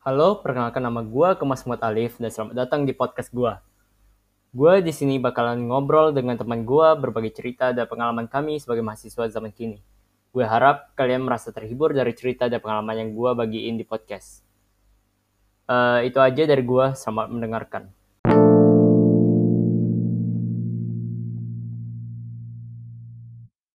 Halo, perkenalkan nama gue Kemas Muhammad Alif dan selamat datang di podcast gue. Gue di sini bakalan ngobrol dengan teman gue berbagi cerita dan pengalaman kami sebagai mahasiswa zaman kini. Gue harap kalian merasa terhibur dari cerita dan pengalaman yang gue bagiin di podcast. Uh, itu aja dari gue, selamat mendengarkan.